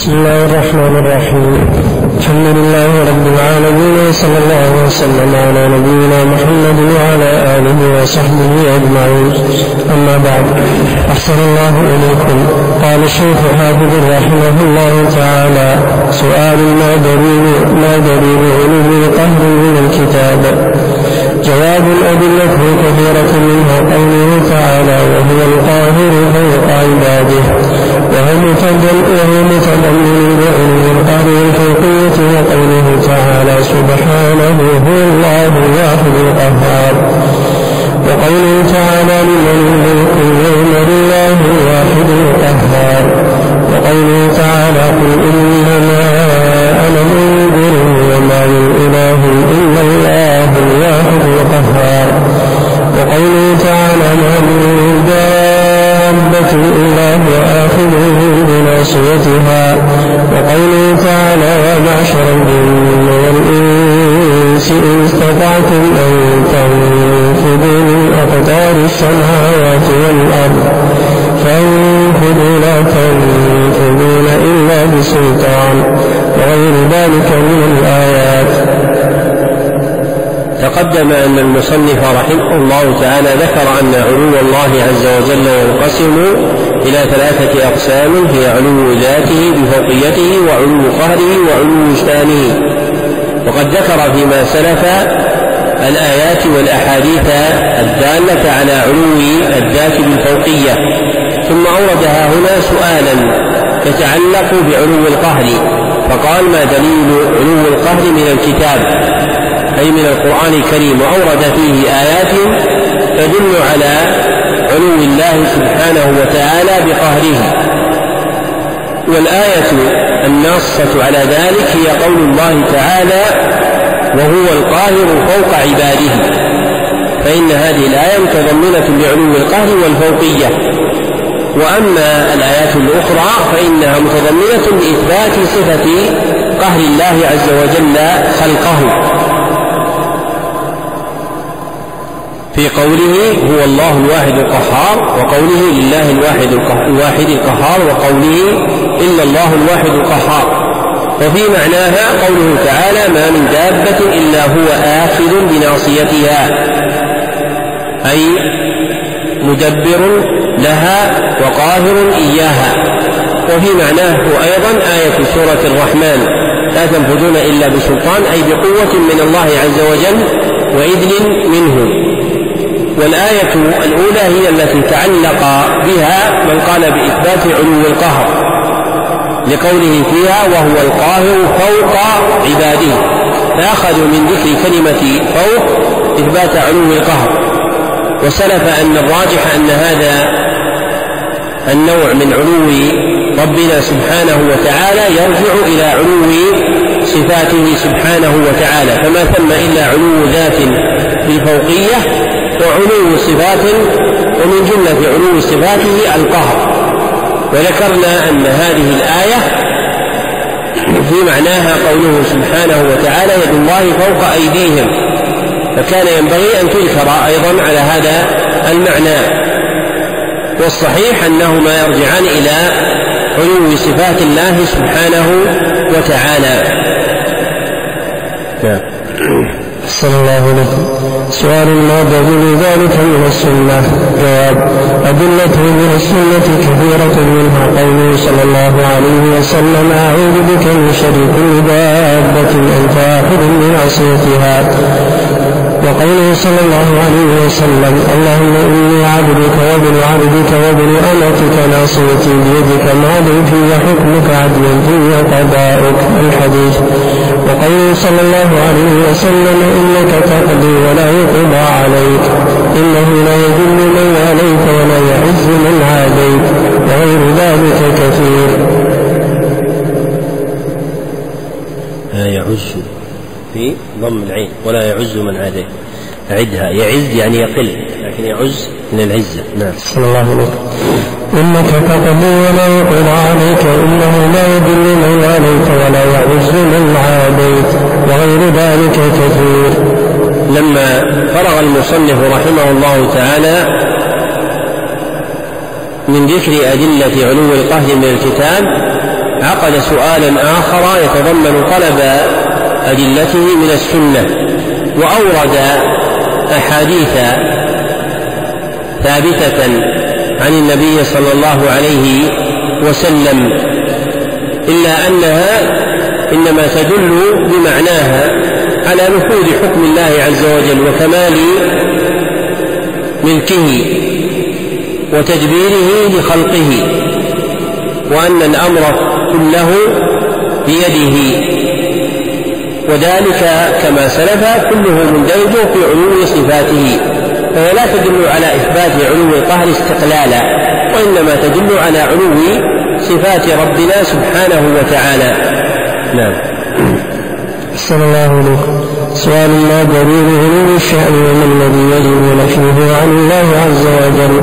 بسم الله الرحمن الرحيم. الحمد لله رب العالمين وصلى الله وسلم على نبينا محمد وعلى آله وصحبه أجمعين. أما بعد أحسن الله إليكم. قال الشيخ حافظ رحمه الله تعالى سؤال ما دليل ما دليل علو القهر من الكتاب؟ جواب الأدلة كثيرة منها قوله تعالى وهو القاهر فوق عباده. وهو متضمن بعلم القهر الفوقية وقوله تعالى وقوله تعالى قل إنما إن استطعتم أن تنفذوا من أقطار السماوات والأرض. فانفذوا لا تنفذون إلا بسلطان. وغير ذلك من الآيات. تقدم أن المصنف رحمه الله تعالى ذكر أن علو الله عز وجل ينقسم إلى ثلاثة أقسام هي علو ذاته بفوقيته وعلو قهره وعلو شأنه. وقد ذكر فيما سلف الآيات والأحاديث الدالة على علو الذات بالفوقية ثم أوردها هنا سؤالا يتعلق بعلو القهر فقال ما دليل علو القهر من الكتاب؟ أي من القرآن الكريم. وأورد فيه آيات تدل على علو الله سبحانه وتعالى بقهره. والآية الناصة على ذلك هي قول الله تعالى وهو القاهر فوق عباده. فإن هذه الآية متضمنة لعلو القهر والفوقية. وأما الآيات الأخرى فإنها متضمنة لإثبات صفة قهر الله عز وجل خلقه. في قوله هو الله الواحد القهار وقوله لله الواحد الواحد القهار وقوله إلا الله الواحد القهار. وفي معناها قوله تعالى ما من دابة إلا هو آخذ بناصيتها. أي مدبر لها وقاهر إياها. وفي معناه أيضا آية سورة الرحمن لا تنفذون إلا بسلطان أي بقوة من الله عز وجل وإذن منه. والآية الأولى هي التي تعلق بها من قال بإثبات علو القهر لقوله فيها وهو القاهر فوق عباده فأخذوا من ذكر كلمة فوق إثبات علو القهر. وسلف أن الراجح أن هذا النوع من علو ربنا سبحانه وتعالى يرجع إلى علو صفاته سبحانه وتعالى فما ثم إلا علو ذات في وعلو صفات ومن جملة علو صفاته القهر. وذكرنا أن هذه الآية في معناها قوله سبحانه وتعالى يد الله فوق أيديهم فكان ينبغي أن تذكر أيضا على هذا المعنى. والصحيح أنهما يرجعان إلى علو صفات الله سبحانه وتعالى. نعم. أحسن الله إليكم سؤال ما دليل ذلك من السنة؟ جواب أدلته من السنة كثيرة منها قوله صلى الله عليه وسلم أعوذ بك من شر كل دابة أنت آخذ من عصيتها. وقوله صلى الله عليه وسلم اللهم إني عبدك وابن عبدك وابن أمتك ناصيتي بيدك ماض في حكمك عدل في قضاؤك الحديث وقوله صلى الله عليه وسلم إنك تقضي ولا يقضى عليك. إنه لا يذل من عليك ولا يعز من عاديت. وغير ذلك كثير. لا يعز في ضم العين ولا يعز من عاديت. أعدها يعز يعني يقل لكن يعز من العزة. نعم. صلى الله عليه وسلم. إنك تقضي ولا يقضى عليك إنه لا يذل من عليك ولا يعز من عاديت وغير ذلك كثير. لما فرغ المصنف رحمه الله تعالى من ذكر أدلة علو القهر من الكتاب عقد سؤالا آخر يتضمن طلب أدلته من السنة وأورد أحاديث ثابتة عن النبي صلى الله عليه وسلم إلا أنها إنما تدل بمعناها على نفوذ حكم الله عز وجل وكمال ملكه وتدبيره لخلقه وأن الأمر كله بيده. وذلك كما سلف كله مندرج في علو صفاته. فهي لا تدل على إثبات علو القهر استقلالا وإنما تدل على علو صفات ربنا سبحانه وتعالى. نعم. صلى الله عليه سؤال ما دليل علو الشأن وما الذي يجب نفيه عن الله عز وجل؟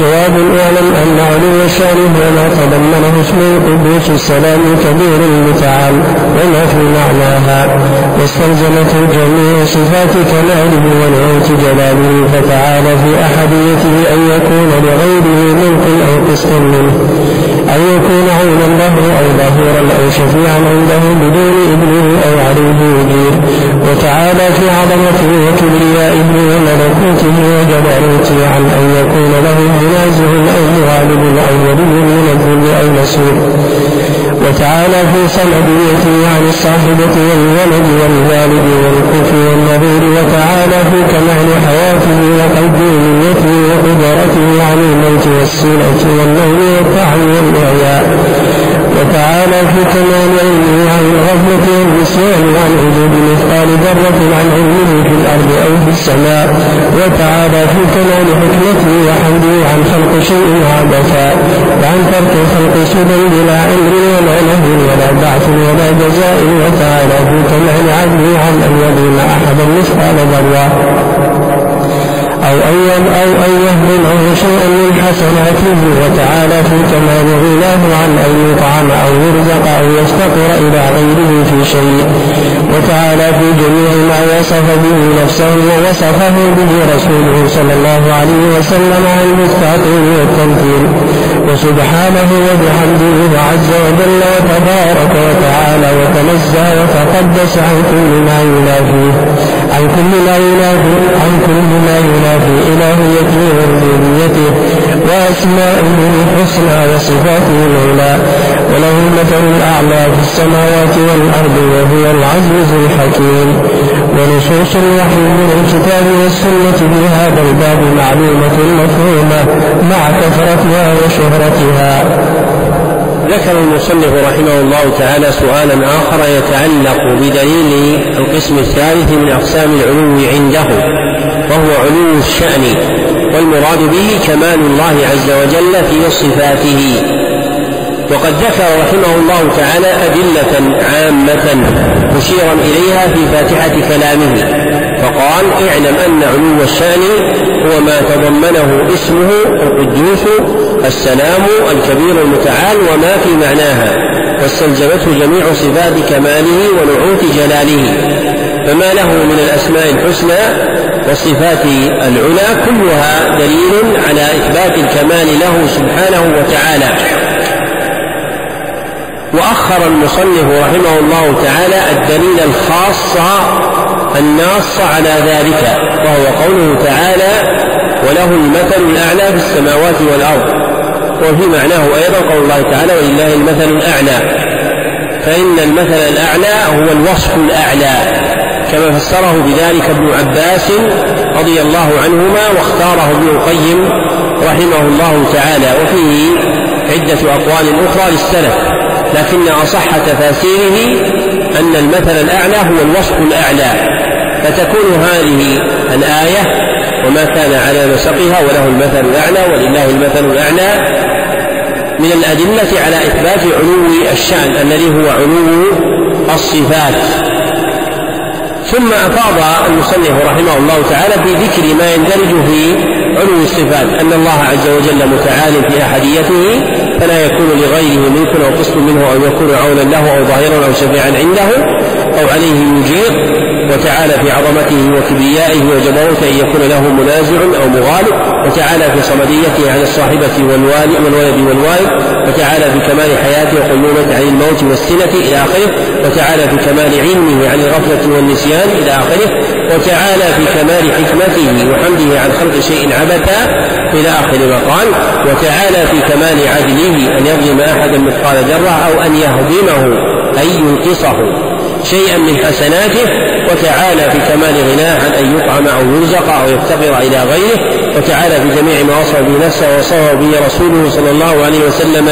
جواب اعلم أن علو الشأن هو ما تضمنه اسم القدوس السلام الكبير المتعال وما في معناها. واستلزمته جميع صفات كماله ونعوت جلاله فتعالى في أحديته أن يكون لغيره ملك أو قسط منه. أن يكون عونا له أو ظهورا أو شفيعا عنده بدون إذنه أو عليه يجير وتعالى في عظمته وكبريائه وملكوته وجبروته عن أن يكون له منازع أو مغالب أو ولي من الذل أو نصير وتعالى في صمديته عن الصاحبة والولد والوالد والكفر والنظير وتعالى في كمال حياته وقيوميته وقدرته عن الموت والسنة والنوم والتعب والإعياء. وتعالى في كمال علمه عن الغفلة والنسيان وعن وجود مثقال ذرة عن علمه في الأرض أو في السماء. وتعالى في كمال حكمته وحمده عن خلق شيء عبثا وعن ترك خلق سدى بلا علم ولا نهي ولا بعث ولا جزاء. وتعالى في كمال عدله عن أن يظلم أحدا مثقال ذرة. أو أن أو أن يهضمه شيئا من حسناته وتعالى في كمال غناه عن أن يطعم أو يرزق أو يفتقر إلى غيره في شيء. وتعالى في جميع ما وصف به نفسه ووصفه به رسوله صلى الله عليه وسلم عن التعطيل والتمثيل وسبحانه وبحمده عز وجل وتبارك وتعالى وتنزه وتقدس عن كل ما ينافيه عن كل ما ينافي إلهيته وربوبيته وأسمائه الحسنى وصفاته العلى. وله المثل الأعلى في السماوات والأرض وهو العزيز الحكيم. ونصوص الوحي من الكتاب والسنة في هذا الباب معلومة مفهومة مع كثرتها وشهرتها. ذكر المصنف رحمه الله تعالى سؤالا آخر يتعلق بدليل القسم الثالث من أقسام العلو عنده. وهو علو الشأن والمراد به كمال الله عز وجل في صفاته. وقد ذكر رحمه الله تعالى أدلة عامة مشيرا إليها في فاتحة كلامه فقال اعلم أن علو الشأن هو ما تضمنه اسمه القدوس السلام الكبير المتعال وما في معناها واستلزمته جميع صفات كماله ونعوت جلاله فما له من الأسماء الحسنى والصفات العلى كلها دليل على إثبات الكمال له سبحانه وتعالى. وأخر المصنف رحمه الله تعالى الدليل الخاص الناص على ذلك وهو قوله تعالى وله المثل الأعلى في السماوات والأرض وفي معناه أيضا قول الله تعالى ولله المثل الأعلى فإن المثل الأعلى هو الوصف الأعلى. كما فسره بذلك ابن عباس رضي الله عنهما واختاره ابن القيم رحمه الله تعالى وفيه عدة أقوال أخرى للسلف لكن أصح تفاسيره أن المثل الأعلى هو الوصف الأعلى فتكون هذه الآية وما كان على نسقها وله المثل الأعلى ولله المثل الأعلى من الأدلة على إثبات علو الشأن الذي هو علو الصفات. ثم أفاض المصنف رحمه الله تعالى في ذكر ما يندرج في علو الصفات أن الله عز وجل متعال في أحديته فلا يكون لغيره ملك أو قسط منه أو يكون عونا له أو ظاهرا أو شفيعا عنده أو عليه يجير. وتعالى في عظمته وكبريائه وجبروته أن يكون له منازع أو مغالب وتعالى في صمديته عن الصاحبة والوالد والولد والوالد وتعالى في كمال حياته وقيومته عن الموت والسنة إلى آخره وتعالى في كمال علمه عن الغفلة والنسيان إلى آخره وتعالى في كمال حكمته وحمده عن خلق شيء عبثا إلى آخر ما قال وتعالى في كمال عدله أن يظلم أحدا مثقال ذرة أو أن يهضمه أي ينقصه. شيئا من حسناته وتعالى في كمال غناه عن أن يطعم أو يرزق أو يفتقر إلى غيره وتعالى في جميع ما وصف به نفسه ووصفه به رسوله صلى الله عليه وسلم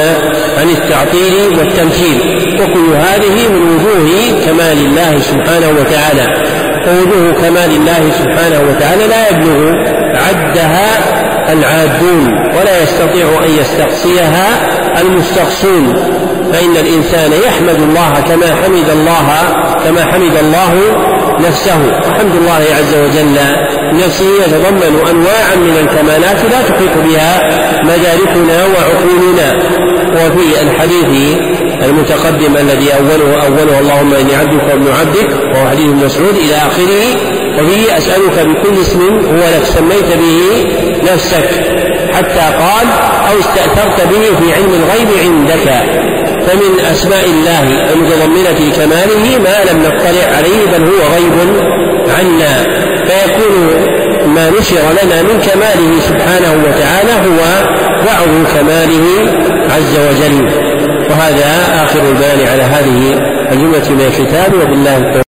عن التعطيل والتمثيل. وكل هذه من وجوه كمال الله سبحانه وتعالى. ووجوه كمال الله سبحانه وتعالى لا يبلغ عدها العادون ولا يستطيع أن يستقصيها المستقصون فإن الإنسان يحمد الله كما حمد الله كما حمد الله نفسه. وحمد الله عز وجل نفسه يتضمن أنواعا من الكمالات لا تحيط بها مداركنا وعقولنا. وفي الحديث المتقدم الذي أوله أوله اللهم إني عبدك وابن عبدك وهو حديث مسعود إلى آخره. وفيه أسألك بكل اسم هو لك سميت به نفسك. حتى قال أو استأثرت به في علم الغيب عندك. فمن أسماء الله المتضمنة لكماله ما لم نطلع عليه بل هو غيب عنا. فيكون ما نشر لنا من كماله سبحانه وتعالى هو بعض كماله عز وجل. وهذا آخر البيان على هذه الجملة من الكتاب وبالله التوفيق.